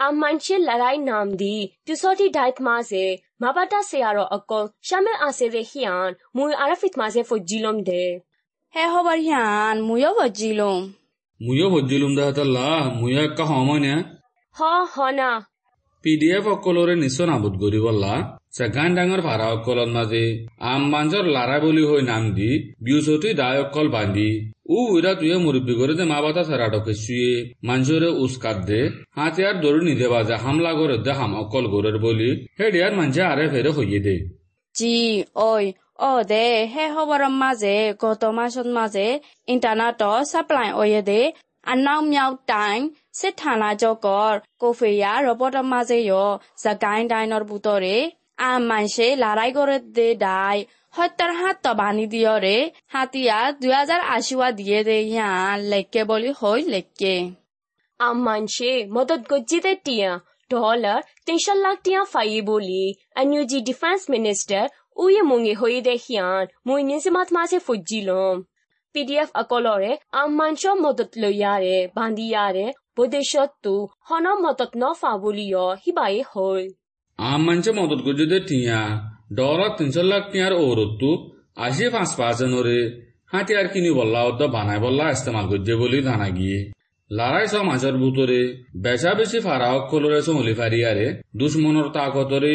খবর হইবা লা আয়েশা আম মানছে লড়াই নাম দি তুসটি ডাইত মাঝে মাবাটা সে আরো অকল শামে আসে দে হিয়ান মুই আরাফিত মাঝে ফজিলম দে হে খবর হিয়ান মুয়ো বজিলুম মুয়ো ভজ্জিলুম দাহাতাল্লা মুয়ো একটা সময় নে হ হ না পিডিএফ অকলরে নিশ্চয় নাবুদ গরিবল্লা চেগান ডাঙৰ ভাড়া অকলত মাজে। আম বাঞ্জৰ লাৰা বুলি হৈ নাম দি বিউচতি দায় অকল বান্ধি। উ উইরা তুয়ে মুরব্বী করে দে মা বাতা সারাটকে শুয়ে মানুষরে উস্কাত দে হাতিয়ার দৌড় নিদে বাজে, হামলা করে দে হাম অকল গোরের বলি। হেডিয়ার মানুষে আরে ফেরে হইয়ে দে। জি ওই ও দে, হে খবরের মাঝে গত মাসত মাঝে ইন্টারনেট সাপ্লাই ওয়ে দে। আর নাও মিয়াও টাইম সে থানা জগর কোফিয়া রবটের মাঝে ইয় জাগাইন ডাইনর বুতরে মানসে লড়াই করে দে ডাই হত্যার হাত তবানি দিয় রে হাতিয়া দুই হাজার আশিওয়া দিয়ে দে ইয়া লেকে বলি হই লেকে। আম মানছে মদত গজ্জি দে টিয়া। ডলার তিনশো লাখ টিয়া ফাই বলি। এনইউজি ডিফেন্স মিনিস্টার উয়ে মুঙ্গে হই দে হিয়ান মুই নিজিমাত মাঝে ফজিলম পিডিএফ অকলরে মানছ মদত লইয়ারে বান্দিয়ারে বদেশত্তু হন মদত ন ফাবুলিয় হিবাই হই আম মানুষে মদত করছে দে টিয়া ডলার তিনশো লাখ টিয়ার ওরত্তু আশি পাঁচ পাঁচজনরে হাতিয়ার কিনি বললা অত বানাই বললা ইস্তেমাল করছে বলি জানা গিয়ে লড়াই সব মাছের বুতরে বেচা বেশি ফারা অকলরে চমলি ফারিয়ারে দুশ্মনের তাকতরে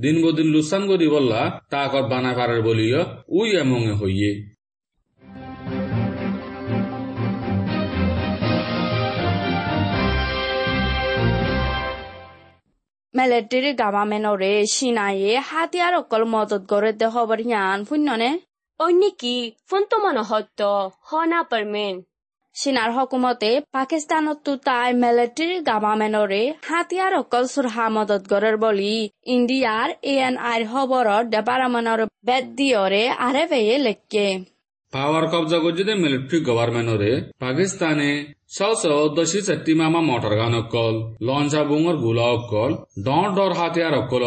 দিন বদিন লুসান করি বললা তাকত বানাই পারার বলিও উই এমঙে হইয়ে মিলিটারি গভর্নমেন্টরে সিনাইয়ে হাতিয়ার অকল মদত করে দে খবর হিয়ান শূন্যনে ওই নাকি ফোন তো মনে হত হ না পারমেন চীনাৰ হকুমতে পাকিস্তানতো তাই মিলিটাৰী গভৰ্ণমেণ্টৰে হাতিয়াৰ অকল চুৰহা মদত গৰৰ বুলি ইণ্ডিয়াৰ এ এন আইৰ খবৰৰ ডেপাৰ্টমেণ্টৰ বেদ দিয়ৰে আৰে বেয়ে লেকে পাওয়ার কবজা করছে মিলিটারি গভর্নমেন্টরে পাকিস্তানে মোটর গান অকল লঞ্চা বুঙরগুলা অকল ডর ডর হাতিয়ার অকল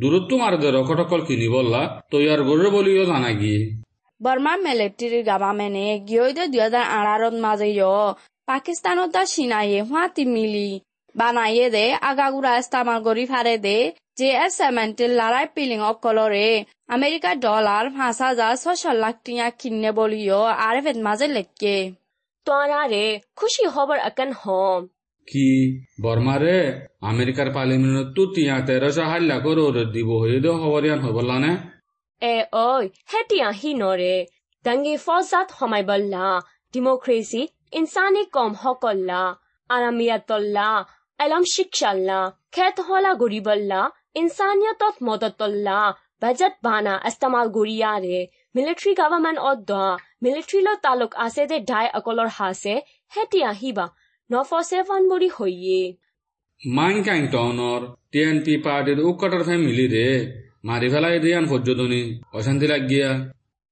দূরত্ব মারে দে রকট অকল কিনি বললা তৈয়ার গরে বলিও জানা গিয়ে বৰ্মা মিলিটাৰী গভৰ্ণমেণ্টে গিয়ৈদে দুই হাজাৰ আঠাৰত মাজে পাকিস্তানত দা চিনাইয়ে হুৱাতি মিলি বানাইয়ে দে আগাগুৰা ইস্তামাল কৰি ফাৰে দে জে এছ ছেভেণ্টিন লৰাই পিলিং অকলৰে আমেৰিকা ডলাৰ পাঁচ হাজাৰ ছয়শো লাখ টিয়া কিনে বলিও আৰ এফ মাজে লেকে তোয়ারে খুশি হবার আকান হম কি বর্মারে আমেরিকার পার্লিমেন্ট তু তিয়া তেরোশো করে ওরে দিব হয়ে দে খবরিয়ান হবলা নে এ ওই হেটিয়া হি নরে দাঙ্গে ফসাত হমাই বল্লা ডেমোক্রেসি ইনসানি কম হকল্লা আরামিয়াতল্লা এলম শিক্ষাল্লা খেত হলা গরিবল্লা ইনসানিয়তত মদতল্লা বাজেট বানা ইস্তেমাল গরিয়ারে মিলিটারি গভর্নমেন্ট অদ্দা মিলিটারি লো তালুক আছে দে ডাই অকলর হাসে হেটিয়া হিবা নফসেফান বড়ি হইয়ে মাইন কাইন টিএনপি পার্টির উকটার ফ্যামিলি রে মারি ফেলাই দিয়ান ফজ্জদনি অশান্তি লাগিয়া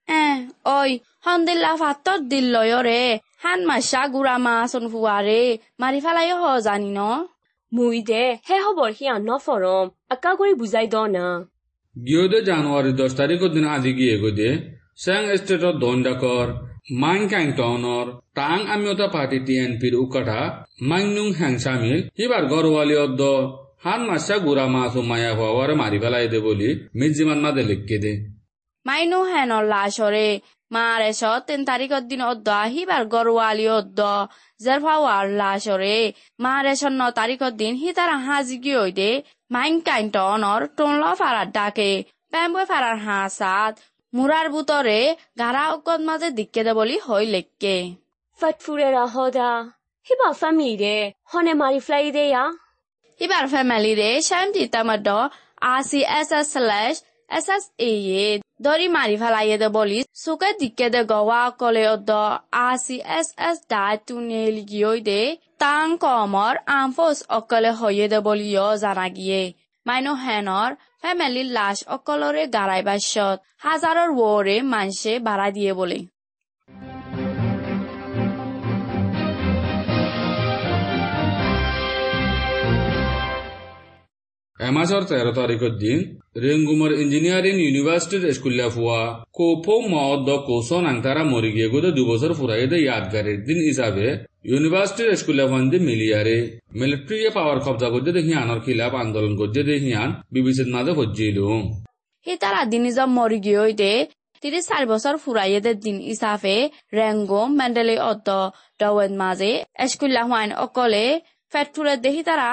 এ ওই হন্দিল্লা ফাতত দিল রে হান মাসা গুড়া মাছন ফুয়ারে মাৰি ফেলাই হ জানি ন মুই দে হে হবর হিয়া নফরম আকা করে বুঝাই দ না। গিয়ে দে জানুয়ারি দশ তারিখের দিন আজি গিয়ে গো দে স্যাং স্টেটর দণ্ডাকর মাইন কাইন টাউনর টাং আমিওতা পার্টি টিএনপির উকাটা মাইনুং হ্যাংসামিল হিবার গরওয়ালি অদ্দ হান মাসা গুড়া মাছ মায়া হওয়ার মারি ফেলাই দে বলি মির্জিমান মাদে লিখকে দে। মাইনো হেনৰ লাশৰে মাৰে ছ তিন তাৰিখৰ দিন অদ্দ আহিবাৰ গৰুৱালি অদ্দ। জেৰফাৱাৰ লাশৰে মাৰে ছ ন তাৰিখৰ দিন সি তাৰ হাজি কি হৈ দে মাইন কাইন টনৰ টনল ফাৰাৰ ডাকে। পেম্বৈ ফাৰাৰ হাঁচাত মূৰাৰ বুটৰে গাৰা অকত মাজে দিকে দে বুলি হৈ লেকে ফটফুরেরা হদা হিবা ফ্যামিলি হনে মারি ফ্লাই দেয়া সিবাৰ ফেমিলিৰে চাইম তিতামদ আৰ চি এছ এছ শ্লেছ এছ এছ এ। দরি মারি ফেলাইয়ে দে বলি সুকে দিকে দে গওয়া কলে অদ্দ RCSS ডাই তুনেল গিয়ে দে তাং কমর আনফোস অকলে হয়ে দে বলিও জানা গিয়ে মাইনো হেনর ফ্যামিলির লাশ অকলরে গাড়াই বাসত হাজারর ওরে মানসে ভাড়া দিয়ে বলে দিন রেঙ্গুমর ইঞ্জিনিয়ারিং ইউনিভার্সিটির স্কুলে ফুয়া। কোফো মদ কোসো নাংতারা মরি গিয়ে গোদে দুবছর ফুরাইদে ইয়াদগারের দিন হিসাবে ইউনিভার্সিটির স্কুলে ফন্দি মিলিয়ারে। মিলিটারি পাওয়ার কবজা করতে দেখি আনর খিলাফ আন্দোলন করতে দেখি আন বিবিসির মাঝে হজ্জিলুম হি তারা দিনিজম মরি গিয়ে তিরিশ চাৰি বছৰ ফুৰাইয়ে দে দিন হিচাপে ৰেংগো মেণ্ডেলে অদ্দ ডৱেন মাজে স্কুল হোৱাইন অকলে ফেটফুলে দেহি তারা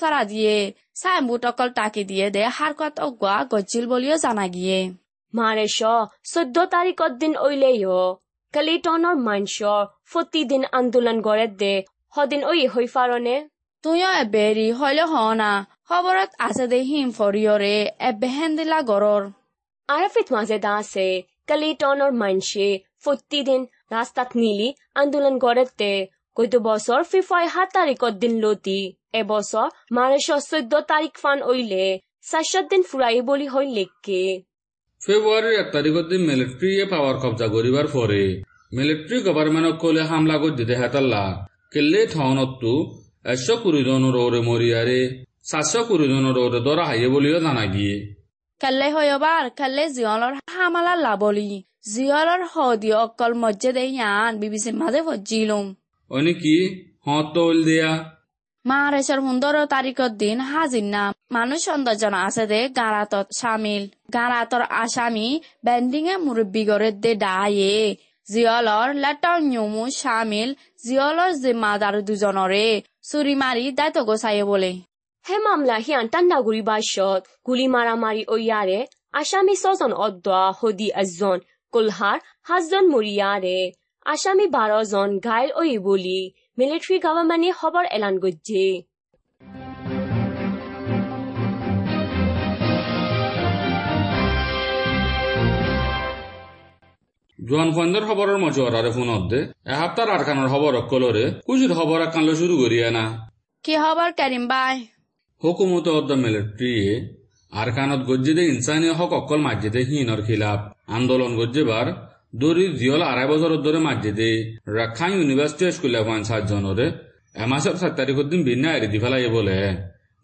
চাৰা দিয়ে চাই মুঠ অকল তাকে দিয়ে দে হাড় কত গোৱা গজিল বুলিও জানা গিয়ে। মাৰে শ চৈধ্য তাৰিখৰ দিন ঐলেই কালিটনৰ মাংস ফটি দিন আন্দোলন গড়ে দে। সদিন ঐ হৈ পাৰনে? তুইও এবেৰি হলে হ না। খবৰত আছে দে হিম ফৰিয়ৰে এবেহেন দিলা গড়ৰ আৰফিত মাজে দা আছে। কালিটনৰ মাংসে ফটি দিন ৰাস্তাত নিলি আন্দোলন গড়ে দে। কইতো বছর ফিফাই সাত তারিখত দিন লতি। এবছর মারেশ চৈধ্য তারিখ ফান ওইলে চারশত দিন ফুরাই বলি হই লেখকে। ফেব্রুয়ারির এক তারিখের দিন মিলিটারি পাওয়ার কবজা করিবার পরে মিলিটারি গভর্নমেন্ট কলে হামলা করে দিতে হেতাল্লা। কেলে ঠাউনতো একশো কুড়ি জনের ওরে মরিয়ারে সাতশো কুড়ি জনের ওরে দরা হাইয়ে বলিও জানা গিয়ে। কালে হয়বাৰ কালে জিয়লৰ হামালা লাবলি জিয়লৰ সদি অকল মজ্জে দে ইয়ান বিবিচি মাজে ফজিলুম অনি কি? হত তৈল দিয়া। মাহারেশ্বর সুন্দর তারিখৰ দিন হাজিনা মানুষ সৌন্দৰ্যন আছে দে গাৰাতত চামিল গাৰাতৰ আসামি বেণ্ডিঙে মুৰব্বী গৰে দে ডায়ে জিয়লৰ লেটৰ নিয়মো চামিল জিয়লৰ জিম্মাদাৰ দুজনৰে চুৰি মাৰি দায়িত্ব গোচায়ে বোলে। হে মামলা হিয়ান টান্ডাগুড়ি বাসত। গুলি মারামারি ওইয়ারে আসামি ছজন অদ্দা হদি একজন কুলহার সাতজন মরিয়ারে আসামি বারো জন ঘাইল ওই বলি মিলিটারি গভর্নমেন্টে খবর এলান করছে জোয়ান ফন্দর খবরের মজুয়ারে ফোনত দে এসপ্তাহ আটখানোর খবর অকলরে কুচির খবর একানলে শুরু করিয়া না কি খবৰ কেৰিম বাই? হুকুমত অদ্দ মিলিটাৰিয়ে আৰকানত গজ্জিদে ইনসানি হক অকল মাজ্জিদে হিনৰ খিলাফ আন্দোলন গজ্জিবাৰ দরি জিয়ল আড়াই বছর ধরে মাজ্জিদে রাখাং ইউনিভার্সিটি স্কুলে ফান সাতজনরে এমাসের সাত তারিখের দিন ভিন্ন এরি দি ফেলাই বলে।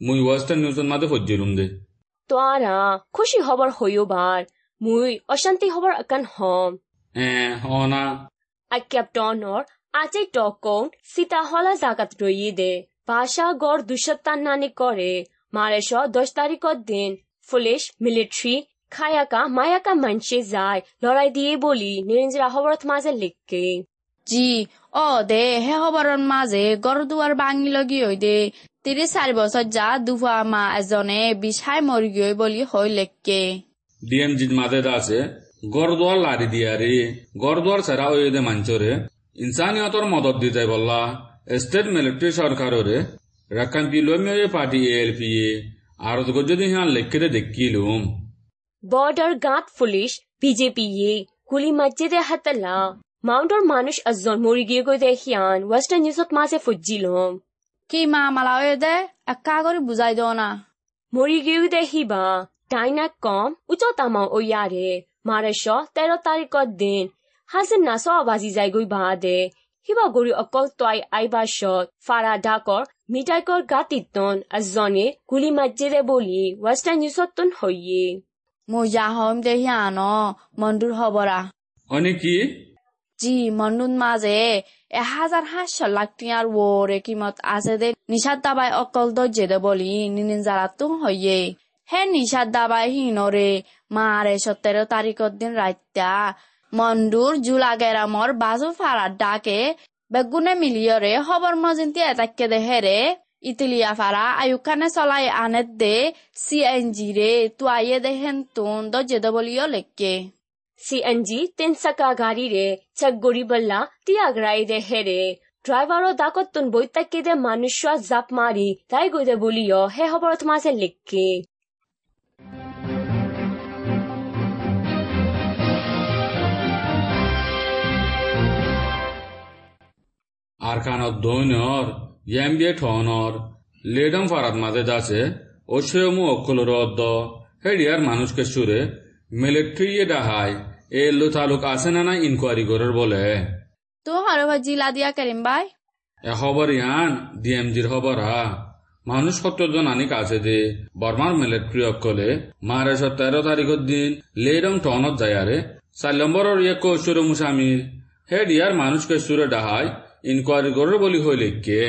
মুই ওয়েস্টার্ন নিউজের মাঝে ফজ্জিলুম দে। তো তোয়ারা খুশি খবর হইবার মুই অশান্তি খবর আকান হম। এ হনা। আক্যাপ্টনর আচে টকন সীতা হলা জাগাত রইয়ে দে। ভাষা গড় দুশতান্নানি করে মারেশ দশ তারিখত দিন পুলিশ মিলিটারি খায়াকা মায়াকা মানসে যায় লড়াই দিয়ে বলি নিরঞ্জরা খবরত মাঝে লিখকে জি অ দে হে খবৰৰ মাজে গড় দুৱাৰ ভাঙি লগি হৈ দে ত্ৰিশ চাৰি বছৰ যা দুফা মা এজনে বিষাই মৰি গৈ বুলি হৈ লেখকে ডিএমজির মাঝে আছে গড়দুয়ার লারি দিয়া রে গড়দুয়ার ছাড়া ওই দে মাঞ্চরে ইনসানিয়তর মদত দিতে বললা স্টেট মিলিটারি সরকাররে রাখান পিলোমিয় পার্টি এএলপি আর যদি হিয়ান লেখকে দেখিলুম বর্ডার গাঁত পুলিশ বিজেপি ইয়ে গুলি মসজিদে হাতলা। মাউন্টর মানুষ একজন মরি গিয়ে গৈ দেখিয়ান ওয়েস্টার্ন নিউজত মাঝে ফুজিলম। কি মা মালা হৈ দে একা কৰি বুজাই দিওঁ না। মরি গিয়ে দেখিবা ডাইনাক কম উচ্চ তামাও ওয়ারে মারেশ তেরো তারিখত দিন। হাসিন না সব বাজি যাই গই বা দে হিবা গরি অকল তয় আইবাসত ফারা ডাকর মিটাইকর গাতিতন একজনে গুলি মসজিদে বলি ওয়েস্টার্ন নিউজত তুন হইয়ে মোৰ যা হম দে সিয়ান মন্দুৰ হবৰা অনেকি জি মন্দুৰ মাজে এহাজাৰ সাতশ লাখ টিয়াৰ ওৰে কিমত আছে দে নিচাত দাবাই অকল দৰ্জে দে বলি নিনিন জাৰাতো হয়ে হে নিচাত দাবাই হিনৰে মাৰে সত্তৰ তাৰিখৰ দিন ৰাত্যা মন্দুৰ জোলা গেৰামৰ বাজু ফাৰাত ডাকে বেগুনে মিলিয়ৰে খবৰ মজিন্তি এটাকে দেহেৰে ইতিলিয়া Itiliafara, ayukane solai anet de, si enjire, tuaye de gentun, do yedobolio leke. Si enji, ten saka gari re, chak goriballa, tiagrai de here. ড্রাইভারও দাকত্তন বৈতাকে দে মানুষ জাপ মারি তাই গইতে বলিও হে হবর তোমাসে লিখকে আর কানত দৈনর ইয়াম্বিয়ে ঠনর লেডম ফারাত মাঝে দাসে ও সেমু অক্ষলর অদ্দ হেডিয়ার মানুষকে সুরে মিলিট্রি ডাহাই এ লো তালুক আছে না না ইনকোয়ারি করার বলে তো হর জিলা দিয়া করিম ভাই এ খবর ইয়ান ডিএমজির খবর হা মানুষ সত্তর জন আনিক আছে যে বর্মার মিলিট্রি অকলে মারেশর তেরো তারিখের দিন লেডম টনত যায় আরে চার নম্বরের ইয়ে কৌশর মুসামির হেড ইয়ার মানুষকে সুরে ডাহাই ইনকোয়ারি করার বলি হইলে কে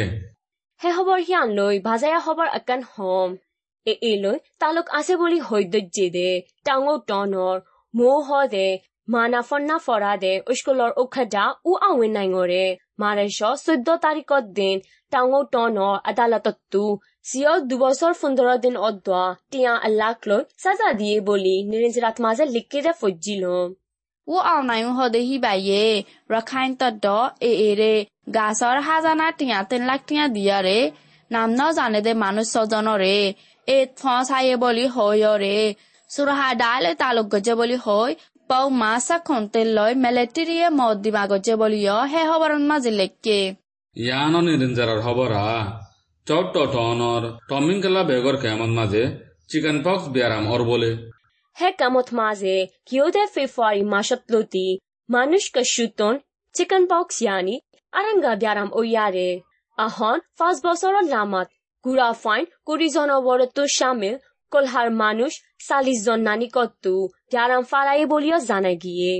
হে খবৰ সিয়ান লৈ ভাজায়া খবৰ আকান হম। এ লৈ তালুক আছে বুলি হৈদৰ্যে দে টাঙো টনৰ মৌ হ দে মানা ফন্না ফৰা দে স্কুলৰ উখাদা উ আৱেন নাইঙৰে। মাৰেছ চৈধ্য তাৰিখত দিন টাঙো টনৰ আদালততো চিয়ক দুবছৰ পোন্ধৰ দিন অদোৱা তিয়া আল্লাক লৈ চাজা দিয়ে বুলি নিৰঞ্জৰাত মাজে লিখি দে ফজ্জি লম। ဦးအောင်နိုင်ဦးဟော်တဲ့ဟိပါယေရခိုင်တတ်တော့အေအေတဲ့ဂါဆောရဟာဇာနာတင်ရတင်လက်တင်ရဒီရတဲ့နမ်နောဇာနေတဲ့မနုစောဇနောရဲအေဖောဆိုင်ဘလီဟောရရဲဆူရဟာဒါလေတာလုကကြဘလီဟောပေါမာစခွန်တဲလမလက်တီရီမောဒီမာကကြဘလီယဟဲဟောဘရန်မဇလက်ကေ ইয়ানো নিরঞ্জারার খবর হা চট্ট টনর টমিংকেলা বেগর কেমন মাঝে চিকেন পক্স বিয়ারাম ওর বলে হে কামত মাঝে কিয়দে ফেব্ৰুৱাৰী মাসত লতি মানুষ কশুতন চিকেন পক্স ইয়ানি আৰংগা ব্যাৰাম ওয়ারে আহন পাঁচ বছৰৰ লামাত গুড়া ফাইন কুড়ি জনবরতো সামিল কলহার মানুষ চাল্লিশ জন নানিকতো ব্যারাম ফারাই বলিও জানা গিয়ে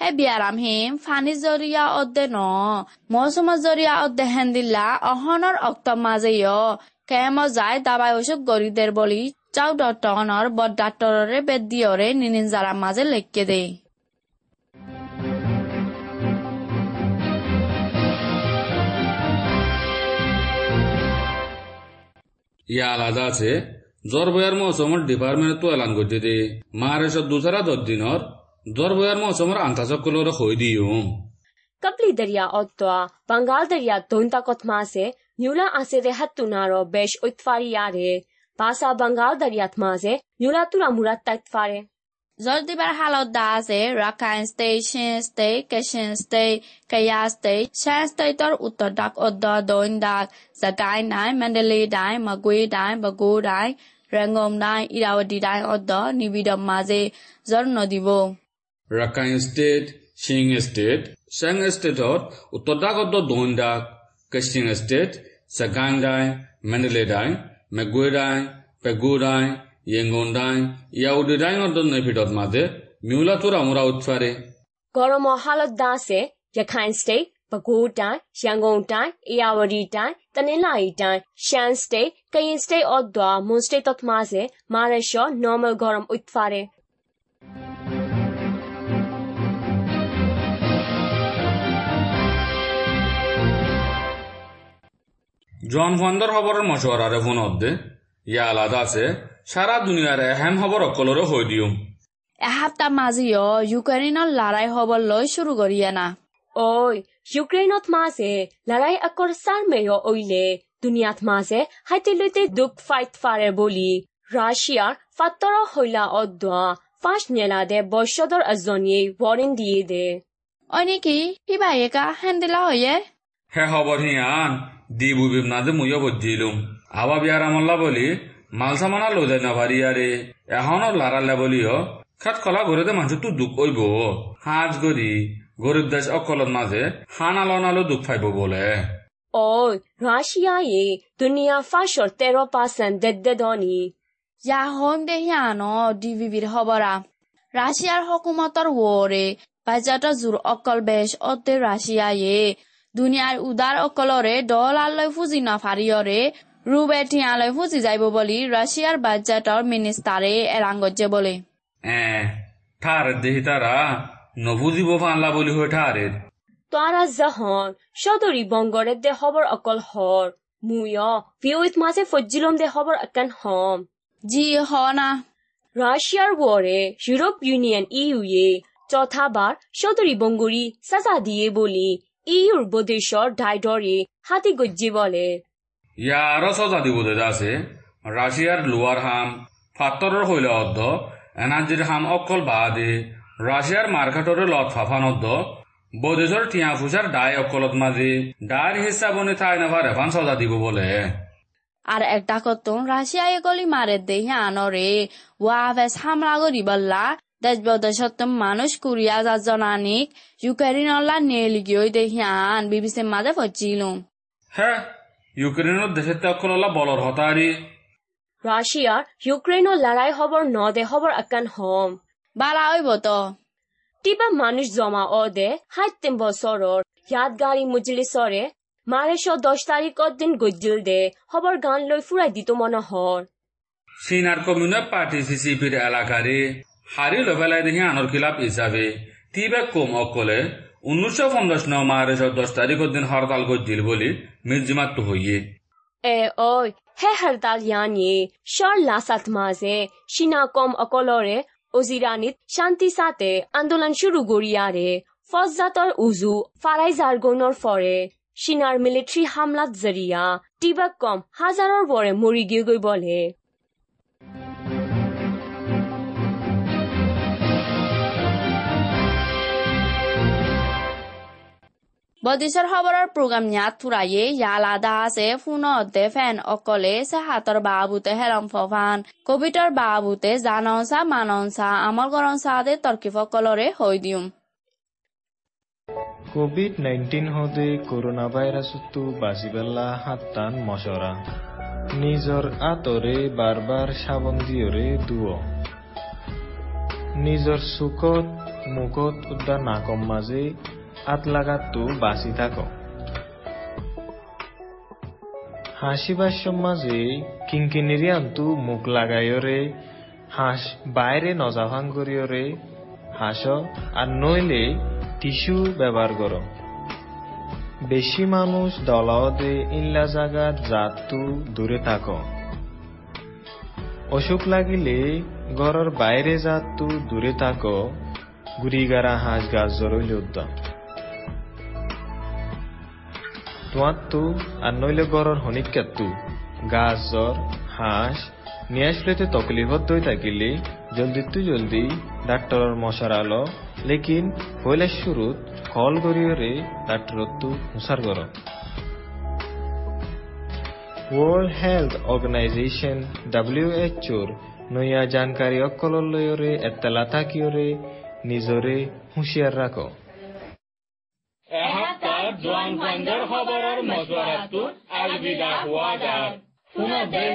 হে বিয়ারাম হিম ফানি জরিয়া অদ্দে ন মৌসুম জরিয়া অদ্দে হেন্দিল্লা অহনৰ অক্ত মাজে কেম যায় দাবাই অসুখ গরিদের বলি চাউ ডটনৰ বদ ডাক্তৰৰে বেদ দিয়ৰে নিনিন জাৰাম মাজে লেখকে দে। ইয়া আলাদা আছে জ্বর বয়ার মৌসুমের ডিপার্টমেন্ট তো এলান করতে দে। মার এসব দুসারা দশ দিনর জ্বর বয়ার মৌসুমের আন্তাচকলরে হই দিও। Basa Bengal Daryat Maze Yula Turamura Taitfare. Zoldibar Halo Daze Rakhine State, Shin State, Kashin State, Kaya State, Shan State or Uttar Dak Odda Doin Dak, Sakai Nai, Mandalay Dai, Magui Dai, Bago Dai, Rangom Dai, Irawadi Dai Odda, Nibida Maze, Zor Nodibo. Rakhine State, Shin State, Shan State or Uttar Dak Odda Doin Dak, Kashin State, Sakai Dai, Mandalay Dai, မကွေးတိုင်းပဲခူးတိုင်းရန်ကုန်တိုင်းရာဝတီတိုင်းတို့နေပြည်တော်မှာတဲ့မြူလာထူရာမူရာဥချွာရဲဂေါ်ရမဟာလဒါစေရခိုင်စတိတ်ပဲခူးတိုင်းရန်ကုန်တိုင်းအေရဝတီတိုင်းတနင်္လာရီတိုင်းရှမ်းစတိတ်ကရင်စတိတ်အော့ဒွာမွန်စတိတ်တို့မှာစေမာရရှောနော်မယ်ဂေါ်ရမဥချွာရဲ জন ফন্দর খবরের মশওয়ারারে phone অদ্দে। ইয়া আলাদা আছে। সারা দুনিয়ার এহেম খবর অকলরে হই দিও এসপ্তাহ মাজিও ইউক্ৰেইনৰ লৰাই হবলৈ শুরু করিয়ে না। ওই ইউক্রেইনত মাঝে লড়াই আকর সার মেয় ওইলে দুনিয়াত মাঝে হাইতে লইতে দুঃখ ফাইট ফারে বলি। রাশিয়ার ফাত্তর হইলা অদ্দা ফাঁস নেলা দে বৈশ্যদর এজনীয়ে ওয়ারেন দিয়ে দে। ওই নাকি? কিবা একা হেন্দিলা হয়ে হে খবর হিয়ান। দি বুবিম নাদে মুইও বজিলুম আবা বিয়ার আমল্লা বলি মালসামানা লো যায় না আরে লারালে বলিও খাত কলা ঘরে মানুষ তো দুঃখ হইব হাজ গরি গরিব দেশ অকলত মাঝে হানালো নালো দুঃখ পাইব বলে ওই রাশিয়ায়ে দুনিয়া ফাঁসর তেরো পার্সেন্ট দেদ্দে দনি ইয়া হোম দেহিয়ানো ডিভিবির হবরা রাশিয়ার হকুমতর ওরে বাজাটা জোর অকল বেশ অতে রাশিয়ায়ে দুনিয়ার উদার অকলরে ডলারলৈ ফুজি নাফারিয়রে রুবে টিয়ালৈ ফুজি যাইব বলি রাশিয়ার বাজাটর মিনিস্টারে এরাঙ্গজে বলে। এ ঠারের দেহি তারা নবুজিব ফানলা বলি হয়ে ঠারের তারা জাহন সদরি বঙ্গরে দে খবর অকল হর মুয় ভিউইত মাঝে ফজ্জিলম দে খবর আকান হম। জি হ না। রাশিয়ার ওয়ারে ইউরোপ ইউনিয়ন ইউ এ চৌথাবার সদরি বঙ্গুরি সাজা দিয়ে বলি ইউর বদেশর ডাইডরে হাতি গজ্জি বলে। ইয়া আরও সজা দিব দে আছে রাশিয়ার লোয়ার হাম ফাত্তরের হইলে অর্ধ এনার্জির হাম অকল বাদে রাশিয়ার মার্কেটরে লত ফাফান অর্ধ বদেশর টিয়া ফুসার ডাই অকলত মাঝে ডার হিসাবনে ঠাই নাভার এফান সজা দিব বলে। আর একটা কতন রাশিয়ায় গলি মারে দেহি আনরে ওয়াভেস হামলা করি বললা দেশ বদেশত মানুষ কুরিয়া জাজনানিক ইউক্রেনলা নেলিগিয়ে দেহি আন বিবিসির মাঝে পচিলুম হ্যাঁ ইউক্রেনের দেশের অকললা বলর হতারি। রাশিয়ার ইউক্রেনৰ লড়াই হবৰ ন দে হবৰ আকান হম। বালা হইব তো টিবা মানুষ জমা অ দে হাইতেম বছৰৰ। ইয়াদগাৰী মুজলিছৰে মাৰেশ দশ তাৰিখত দিন গজ্জিল দে হবৰ গান লৈ ফুৰাই দিত মনোহৰ। সিনার কমিউনিস্ট পার্টি সিসিপির এলাকারে হারি লবেলায় দেখি আনর খিলাপ হিসাবে তিবে কম অকলে উনিশশো পঞ্চাশ ন মার্চ দশ তারিখের দিন হরতাল করছিল বলি মির্জিমাত হইয়ে এ ঐ হে হৰতাল ইয়ানি শ্বর লাসাত মাজে, সিনা কম অকলৰে, অজিৰাণীত শান্তি সাথে আন্দোলন শুরু গড়িয়ারে ফজাতৰ উজু, ফাৰাই জারগোনৰ ফৰে, সিনাৰ মিলিটাৰী হামলাত জৰিয়া টিবা কম হাজাৰৰ বৰে মৰি গিয়ে গৈ বলে। বদিশৰ খবৰৰ প্ৰগ্ৰাম নিয়াত ফুৰায়ে ইয়ালা দাসে ফোনত দে ফেন অকলে চেহাতৰ বাবুতে হেলম ফান কবিতৰ বাবুতে জানঞ্চা মাননচা আমল গৰঞ্চা দে তৰ্কীফকলৰে হৈ দিওঁ। কোভিড নাইন্টিন হতে করোনা ভাইরাস তো বাসিবেলা হাতান মশরা নিজর আতরে বারবার সাবন দিয়রে দুও নিজৰ সুখত মুখত উদ্দা নাকম মাঝে আত লাগাতো বাঁচি থাক। হাসিবার মাঝে কিঙ্কিনিরি আনতু মুখ লাগাইরে হাঁস বাইরে নজাভাং করিয়রে হাস আর নইলে টিস্যু ব্যবহার কর বেশি মানুষ দলাওদে ইল্লা জাগাত জাতু দূরে থাক। অসুখ লাগিলে ঘরের বাইরে জাতু দূরে থাক। গুড়িগারা হাঁস গাছ জরইলে উদ্যম তোয়াত্তু আর নইলে গরর হনিকাত্তু গাছ জ্বর হাঁস, নিয়ে আসলেতে তকলিফত দই থাকিলে। জলদি তু জলদি, ডাক্তরর মশার আলো। লেকিন পয়লা শুরুত কল গরিয়রে ডাক্তরত্তু হুসার গর। ওয়ার্ল্ড হেলথ অর্গানাইজেশন ডাব্লিউএচওর নয়া জানকারী অকলর লয়রে এত্তালা থাকিয়রে, নিজরে হুঁশিয়ার রাখো। এসপ্তাহ জোৱান ফাণ্ডৰ খবৰৰ মজুৱাৰাটো আলবিদা হোৱা যাৰ পুনৰ দেশ